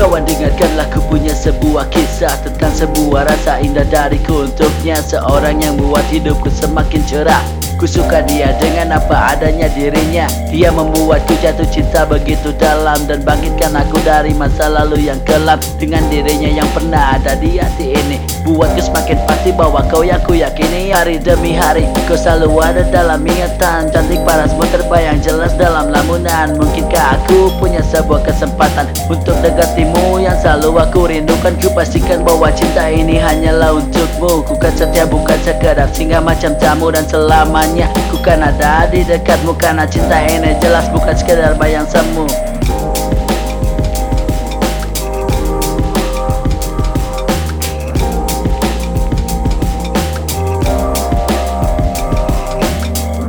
Kawan dengarkanlah ku punya sebuah kisah Tentang sebuah rasa indah dariku untuknya. Seorang yang buat hidupku semakin cerah. Ku suka dia dengan apa adanya dirinya. Dia membuatku jatuh cinta begitu dalam Dan bangkitkan aku dari masa lalu yang kelam. Dengan dirinya yang pernah ada di hati ini. Buatku semakin pasti bahwa kau yang ku yakini. Hari demi hari kau selalu ada dalam ingatan. Cantik parasmu terbayang jelas dalam lamunan Mungkinkah aku punya sebuah kesempatan Untuk dekatimu yang selalu aku rindukan? Ku pastikan bahwa cinta ini hanyalah untukmu. Ku kan setia bukan sekedar singgah macam tamu dan selamanya. Ku kan ada di dekatmu karena cinta ini jelas bukan sekedar bayang semu